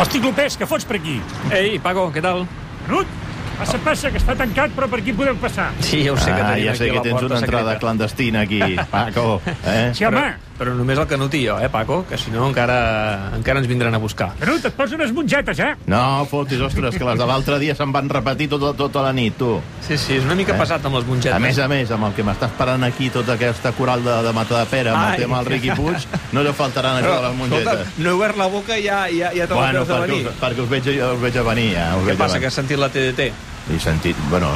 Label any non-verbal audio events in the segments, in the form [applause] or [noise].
Hosti, Clopés, què fots per aquí? Ei, Paco, què tal? Menut, passa, passa, que està tancat, però per aquí podeu passar. Sí, ja ho sé que ah, tenim ja sé aquí que la tens una entrada secreta. clandestina aquí, Paco. Eh? Sí, home, Però, però només el Canut i jo, eh, Paco? Que si no encara, encara ens vindran a buscar. Menut, et poso unes mongetes, eh? No, fotis, ostres, que les de l'altre dia se'n van repetir tota, tota la nit, tu. Sí, sí, és una mica Eh? pesat amb les mongetes. A més a més, amb el que m'està esperant aquí tota aquesta coral de, de Mata de Pera, amb Ai. el tema del Riqui Puig, no li faltaran això de les mongetes. no he obert la boca i ja, ja, ja te la Bueno, veus de perquè venir. us, perquè us, veig, us veig a venir, ja. Us Què veig a passa, venir. que has sentit la TDT? He sentit, bueno,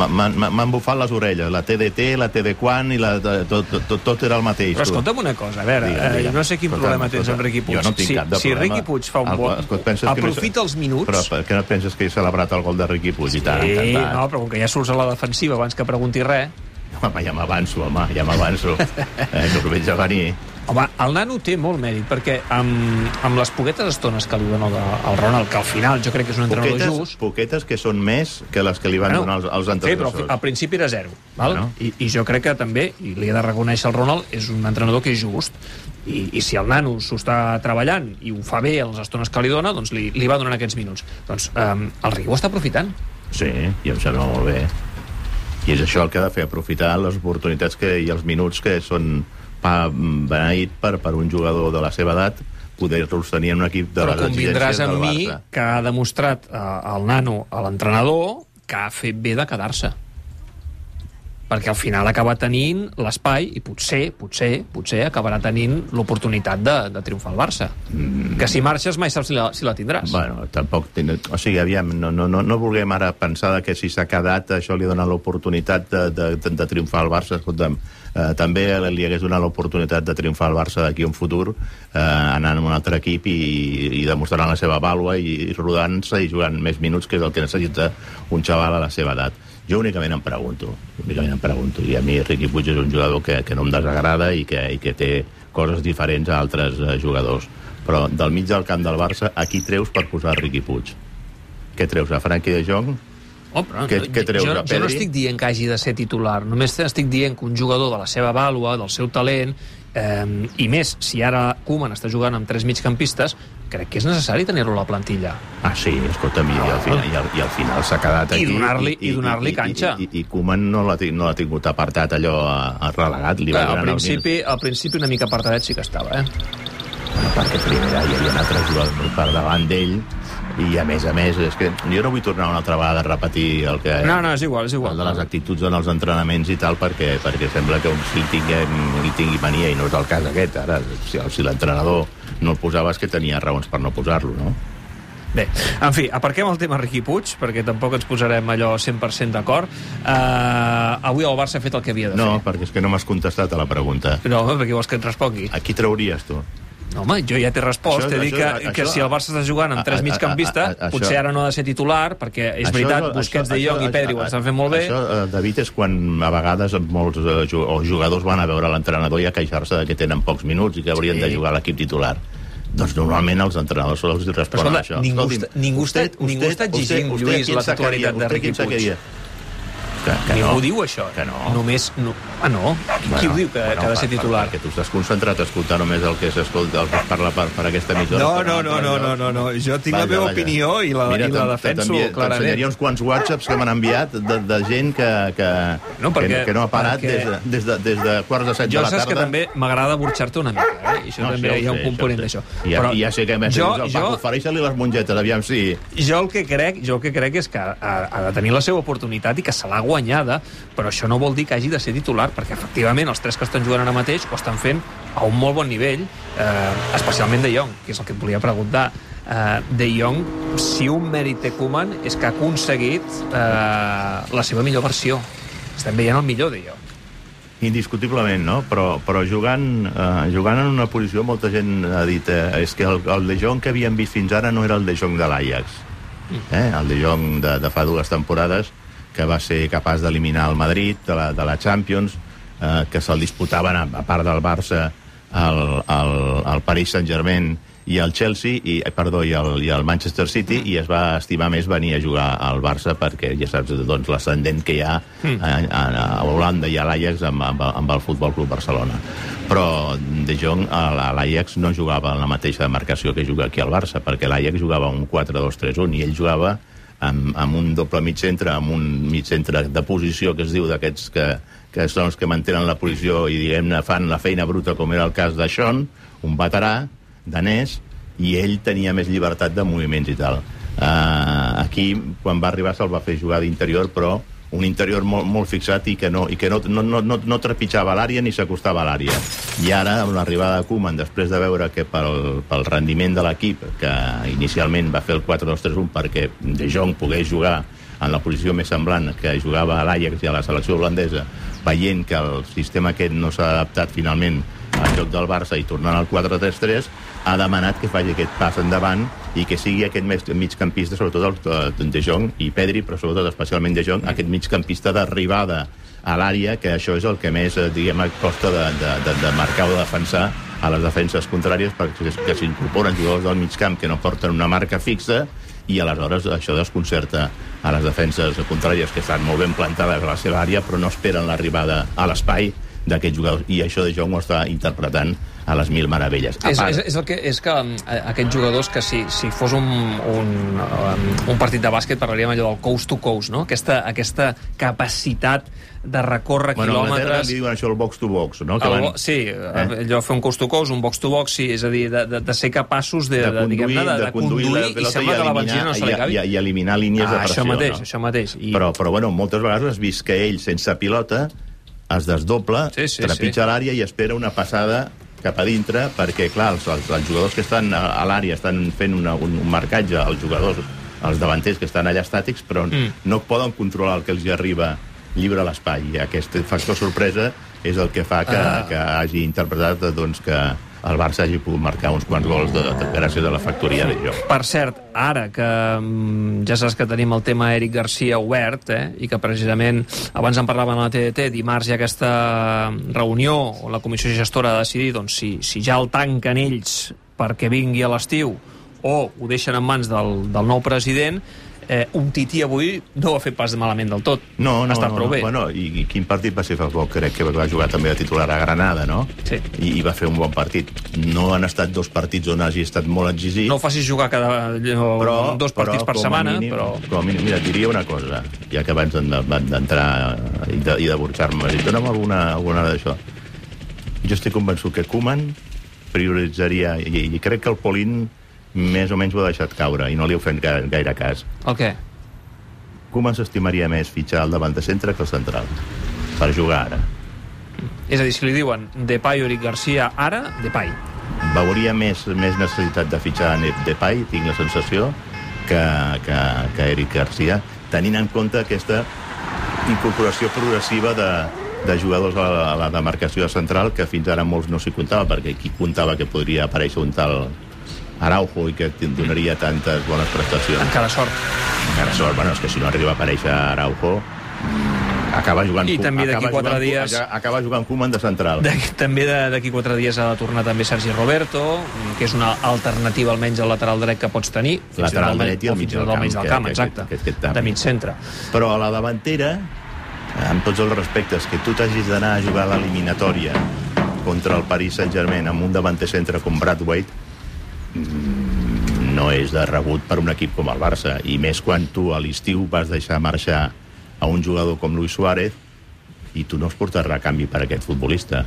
m'han bufat les orelles, la TDT, la TD quan i la, tot, tot, tot era el mateix. Però escolta'm una cosa, a veure, Digue'm, eh, digue'm. no sé quin Escolta'm, problema tens amb Riqui Puig. jo no tinc si, cap de si problema. Riqui Puig fa un bon... escolta, que no Aprofita els minuts... Però per què no penses que he celebrat el gol de Riqui Puig? I tant, Sí, no, però com que ja surts a la defensiva abans que pregunti res... Home, ja m'avanço, home, ja m'avanço. [laughs] eh, us veig a venir. Home, el nano té molt mèrit, perquè amb, amb les poquetes estones que li dona el, el Ronald, que al final jo crec que és un entrenador Poquetes, just... poquetes que són més que les que li van donar els, els sí, però al, principi era zero. Val? Bueno. I, I jo crec que també, i li he de reconèixer al Ronald, és un entrenador que és just. I, i si el nano s'ho està treballant i ho fa bé a les estones que li dona, doncs li, li va donant aquests minuts. Doncs um, el Riu està aprofitant. Sí, i em sembla molt bé. I és això el que ha de fer, aprofitar les oportunitats que, i els minuts que són beneït per, per un jugador de la seva edat poder-los tenir en un equip de Però les convindràs exigències amb del mi Barça. que ha demostrat eh, el nano a l'entrenador que ha fet bé de quedar-se perquè al final acaba tenint l'espai i potser, potser, potser acabarà tenint l'oportunitat de, de triomfar el Barça. Mm. Que si marxes mai saps si la, si la tindràs. Bueno, tampoc... O sigui, aviam, no, no, no, no vulguem ara pensar que si s'ha quedat això li dona l'oportunitat de, de, de, de triomfar al Barça. Escolta'm, eh, també li hagués donat l'oportunitat de triomfar al Barça d'aquí un futur eh, anant a un altre equip i, i demostrant la seva vàlua i, i rodant-se i jugant més minuts que és el que necessita un xaval a la seva edat. Jo únicament em pregunto, únicament em pregunto, i a mi Riqui Puig és un jugador que, que no em desagrada i que, i que té coses diferents a altres eh, jugadors. Però del mig del camp del Barça, a qui treus per posar Riqui Puig? Què treus, a Frankie de Jong? Oh, però Què- què treus, jo, jo no estic dient que hagi de ser titular, només estic dient que un jugador de la seva vàlua, del seu talent, eh, i més, si ara Koeman està jugant amb tres migcampistes, crec que és necessari tenir-lo a la plantilla. Ah, sí, escolta'm, i, al final, i, al, i al final s'ha quedat I aquí... donar-li- i donar-li canxa. I, i, i Koeman no l'ha no l'ha tingut apartat allò a, a relegat, li va al, donant els principi, al principi una mica apartadet sí que estava, eh? Bueno, perquè primer hi havia altres jugadors per davant d'ell i a més a més, és que jo no vull tornar una altra vegada a repetir el que... No, no, és igual, és el igual. de les actituds en els entrenaments i tal, perquè, perquè sembla que un sí tinguem, li tingui mania i no és el cas aquest. Ara, si, si l'entrenador no el posava és que tenia raons per no posar-lo, no? Bé, en fi, aparquem el tema Riqui Puig, perquè tampoc ens posarem allò 100% d'acord. Uh, avui el Barça ha fet el que havia de No, fer. perquè és que no m'has contestat a la pregunta. No, perquè vols que et respongui? A qui trauries, tu? No, home, jo ja t'he respost. T'he dit que, això- que si el Barça està jugant amb tres a- migcampistes, a- a- això- potser ara no ha de ser titular, perquè és Això veritat, això- Busquets, De això- Jong i Pedri ho estan fent molt bé. Això, eh, David, és quan a vegades molts eh, ju- o jugadors van a veure l'entrenador i a queixar-se de que tenen pocs minuts i que haurien Sí. de jugar a l'equip titular. Doncs normalment els entrenadors els responen Escolta, això. ningú Escolti'm, ningú ningú està exigint, usted, Lluís, ¿quién la titularitat de ¿Usted Riqui Puig? Que, que Ningú no. diu això. Que no. Només... No. Ah, no? Qui ho diu, que, que ha de ser per- titular? Perquè tu estàs concentrat a escoltar només el que s'escolta, el que es parla per, per aquesta emissora. No, per no, no, no, no, no, no. Jo tinc la Vaja, meva vaja. opinió i la, Mira, i la defenso clarament. T'ensenyaria uns quants whatsapps que m'han enviat de, de gent que, que, No, perquè- que, que no ha parat perquè- des, de, des, de, des de quarts de set Jo de la saps tarda. que també m'agrada burxar-te una mica, eh? I això No, també això ho hi ha un component d'això. ja, i ja sé que a més jo, dius, el Paco, jo, ofereix-li les mongetes, aviam si... jo el que crec, jo el que crec és que ha, ha de tenir la seva oportunitat i que se l'ha guanyada, però això no vol dir que hagi de ser titular, perquè efectivament els tres que estan jugant ara mateix ho estan fent a un molt bon nivell, eh, especialment De Jong, que és el que et volia preguntar. Eh, de Jong, si un mèrit té Koeman, és que ha aconseguit eh, la seva millor versió. Estem veient el millor de Jong. Indiscutiblement, no? Però, però jugant, eh, jugant en una posició, molta gent ha dit eh, és que el, el De Jong que havíem vist fins ara no era el De Jong de l'Ajax. Eh? El De Jong de, de fa dues temporades que va ser capaç d'eliminar el Madrid de la, de la Champions, eh, que se'l disputaven a, a part del Barça el, el, el Paris Saint-Germain i el Chelsea, i, eh, perdó, i el, i el Manchester City, i es va estimar més venir a jugar al Barça perquè ja saps doncs, l'ascendent que hi ha Mm. a, a, a Holanda i a l'Ajax amb, amb, amb el Futbol Club Barcelona. Però De Jong a l'Ajax no jugava en la mateixa demarcació que juga aquí al Barça, perquè l'Ajax jugava un 4-2-3-1 i ell jugava amb, amb un doble mig centre, amb un mig centre de posició que es diu d'aquests que, que són els que mantenen la posició i diguem-ne fan la feina bruta com era el cas de Sean, un veterà danès, i ell tenia més llibertat de moviments i tal. Uh, aquí, quan va arribar, se'l va fer jugar d'interior, però un interior molt, molt fixat i que no, i que no, no, no, no, no trepitjava l'àrea ni s'acostava a l'àrea. I ara, amb l'arribada de Koeman, després de veure que pel, pel rendiment de l'equip, que inicialment va fer el 4-2-3-1 perquè De Jong pogués jugar en la posició més semblant que jugava a l'Ajax i a la selecció holandesa, veient que el sistema aquest no s'ha adaptat finalment al joc del Barça i tornant al 4-3-3, ha demanat que faci aquest pas endavant i que sigui aquest mig, migcampista, sobretot el de, de Jong i Pedri, però sobretot especialment de Jong, aquest migcampista d'arribada a l'àrea, que això és el que més, eh, diguem, costa de, de, de, de marcar o de defensar a les defenses contràries perquè s'incorporen jugadors del mig camp que no porten una marca fixa i aleshores això desconcerta a les defenses contràries que estan molt ben plantades a la seva àrea però no esperen l'arribada a l'espai d'aquests jugadors. I això de Jong ho està interpretant a les mil meravelles. A És, part- és, és, el que, és que um, aquests jugadors que si, si fos un, un, um, un partit de bàsquet parlaríem allò del coast to coast, no? Aquesta, aquesta capacitat de recórrer Bueno, quilòmetres... li diuen això el box to box, no? Que El, van, sí, eh? allò de fer un coast to coast, un box to box, sí, és a dir, de, de, de ser capaços de, de de, conduir, diguem-ne, de, de, conduir, la i pilota sembla que la benzina no se li i, acabi. i, i eliminar línies de ah, pressió. això mateix, no? això mateix. I... Però, però bueno, moltes vegades has vist que ell, sense pilota, es desdobla, Sí, sí, trepitja sí. l'àrea i espera una passada cap a dintre, perquè, clar, els, els, els jugadors que estan a, a l'àrea estan fent una, un, un marcatge, els jugadors, els davanters que estan allà estàtics, però Mm. no poden controlar el que els hi arriba lliure a l'espai. I aquest factor sorpresa és el que fa que, Ah. que hagi interpretat doncs, que el Barça hagi pogut marcar uns quants gols de, de, gràcies a la factoria de joc. Per cert, ara que mm, ja saps que tenim el tema Eric Garcia obert, eh, i que precisament abans en parlaven a la TDT, dimarts hi ha aquesta reunió on la comissió gestora ha de decidir doncs, si, si ja el tanquen ells perquè vingui a l'estiu o ho deixen en mans del, del nou president, eh, un tití avui no ho ha fet pas malament del tot. No, no, ha estat no, prou no. bé. Bueno, i, i quin partit va ser fa poc? Crec que va jugar també de titular a Granada, no? Sí. I, I va fer un bon partit. No han estat dos partits on hagi estat molt exigit. No ho facis jugar cada, allò, però, dos partits però, per setmana, mínim, però... Com a mínim, mira, diria una cosa, ja que abans d'en- d'entrar i de, i de burxar-me, i dona'm alguna, alguna d'això. Jo estic convençut que Koeman prioritzaria, i, i crec que el Polín més o menys ho ha deixat caure, i no li heu fet gaire, gaire cas. El què? Koeman s'estimaria més fitxar el davant de centre que el central, per jugar ara. És a dir, si li diuen Depay o Eric Garcia ara, Depay. veuria més, més necessitat de fitxar Depay, tinc la sensació, que, que, que Eric Garcia, tenint en compte aquesta incorporació progressiva de, de jugadors a la, a la demarcació central que fins ara molts no s'hi comptava, perquè qui comptava que podria aparèixer un tal Araujo i que donaria tantes bones prestacions. Encara sort. Encara sort, bueno, és que si no arriba a aparèixer Araujo, acaba jugant... I també d'aquí quatre jugant- dies- Acaba jugant Koeman de central. D'aquí- També de- d'aquí quatre dies ha de tornar també Sergi Roberto, que és una alternativa almenys al lateral dret que pots tenir. Lateral al- dret i al mig del camp, del camp, que- exacte. que- que- que- de mig centre. Però a la davantera, amb tots els respectes, que tu t'hagis d'anar a jugar a l'eliminatòria contra el Paris Saint-Germain amb un davanter centre com Bradwaite, mm, no és de rebut per un equip com el Barça. I més quan tu a l'estiu vas deixar marxar a un jugador com Luis Suárez i tu no has portat recanvi per aquest futbolista.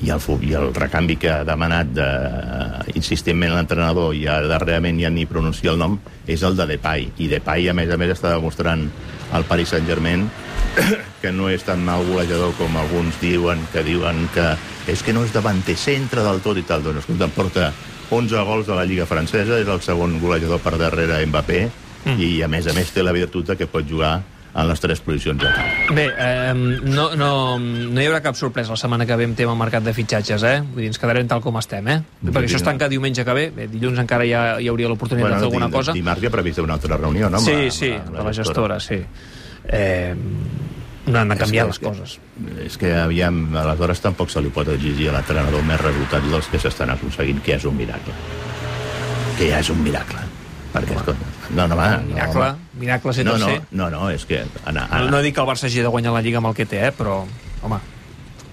I el, i el recanvi que ha demanat de, insistentment l'entrenador i ja darrerament ja ni pronuncia el nom és el de Depay i Depay a més a més està demostrant al Paris Saint-Germain [coughs] que no és tan mal golejador com alguns diuen que diuen que és que no és davanter centre del tot i tal doncs escolta, porta 11 gols de la Lliga Francesa és el segon golejador per darrere Mbappé mm. i a més a més té la virtut que pot jugar en les tres posicions camp Bé, eh, no, no, no hi haurà cap sorpresa la setmana que ve amb tema mercat de fitxatges, eh? Vull dir, ens quedarem tal com estem, eh? Perquè això es tanca diumenge que ve, bé, dilluns encara hi, ha, hi hauria l'oportunitat de fer alguna di- cosa. Dimarts hi ha prevista una altra reunió, no? Amb Sí, la- sí, amb de la gestora, sí. Eh, no han de És canviar que- les coses. És que, aviam, aleshores tampoc se li pot exigir a l'entrenador més resultats dels que s'estan aconseguint, que és un miracle. Que ja és un miracle. Perquè, escolta, no, no, va, Miracle, no, miracle ser no, no, no, no, és que... Anar, No, anar, no dic que el Barça hagi de guanyar la Lliga amb el que té, eh, però, home,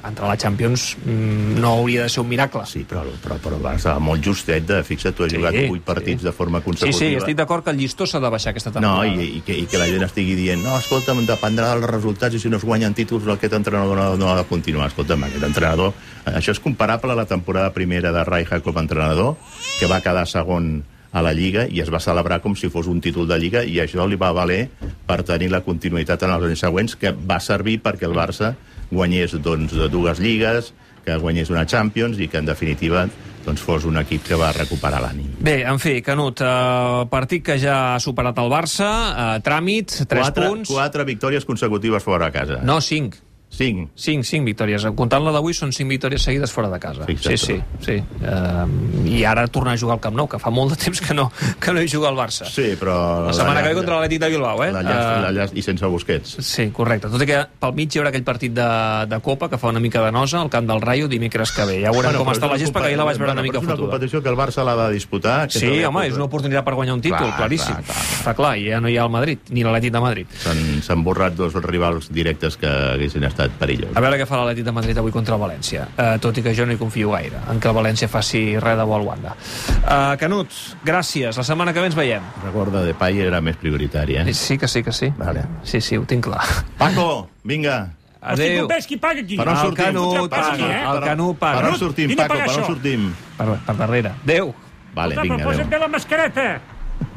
entrar a la Champions mm, no hauria de ser un miracle. Sí, però, però, però va molt justet de... Fixa't, tu has Sí, jugat 8 sí. partits de forma Sí, consecutiva. sí, estic d'acord que el llistó s'ha de baixar aquesta No, temporada. i, i, que, i que la gent estigui dient no, escolta'm, dependrà dels resultats i si no es guanyen títols aquest entrenador no, no ha de continuar. Escolta'm, aquest entrenador... Això és comparable a la temporada primera de Rijkaard com a entrenador, que va quedar segon a la Lliga i es va celebrar com si fos un títol de Lliga i això li va valer per tenir la continuïtat en els anys següents que va servir perquè el Barça guanyés doncs, dues lligues, que guanyés una Champions i que en definitiva doncs, fos un equip que va recuperar l'ànim. Bé, en fi, Canut, eh, partit que ja ha superat el Barça, eh, tràmit, 3 Quatre, punts... quatre victòries consecutives fora a casa. No, 5. Cinc. 5, 5 victòries. Comptant la d'avui, són 5 victòries seguides fora de casa. Sí, sí, sí. Uh, I ara tornar a jugar al Camp Nou, que fa molt de temps que no, que no hi juga al Barça. Sí, però... La setmana que ve contra l'Atlètic de Bilbao, eh? La llast, Eh, la llast, I sense Busquets. Sí, correcte. Tot i que pel mig hi haurà aquell partit de, de Copa que fa una mica de nosa al camp del Rayo dimecres que ve. Ja veurem bueno, com està la gespa, que ahir la vaig veure bueno, una mica però és una fotuda. competició que el Barça l'ha de disputar. que Sí, home, és una oportunitat per guanyar un títol, Clar, claríssim. clar, clar, clar. Està clar, i ja no hi ha el Madrid, ni l'Atlètic de Madrid. S'han s'han borrat dos rivals directes que haguessin estat perillosos. A veure què fa l'Atlètic de Madrid avui contra el València, uh, tot i que jo no hi confio gaire, en que el València faci res de bo al Wanda. Uh, Canut, gràcies. La setmana que ve ens veiem. Recorda, de Depay era més prioritari, eh? Sí que sí que sí. Vale. Sí, sí, ho tinc clar. Paco, vinga. Hosti, Adéu. ves qui paga aquí? Per on El sortim? Canut aquí, paga, eh? el Canut Per on paga. sortim, Paco? Per on això. sortim? Per, per darrere. Adéu. Vale, Escolta, vinga, però posa't adéu. bé la mascareta.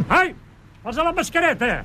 Ai, posa la mascareta.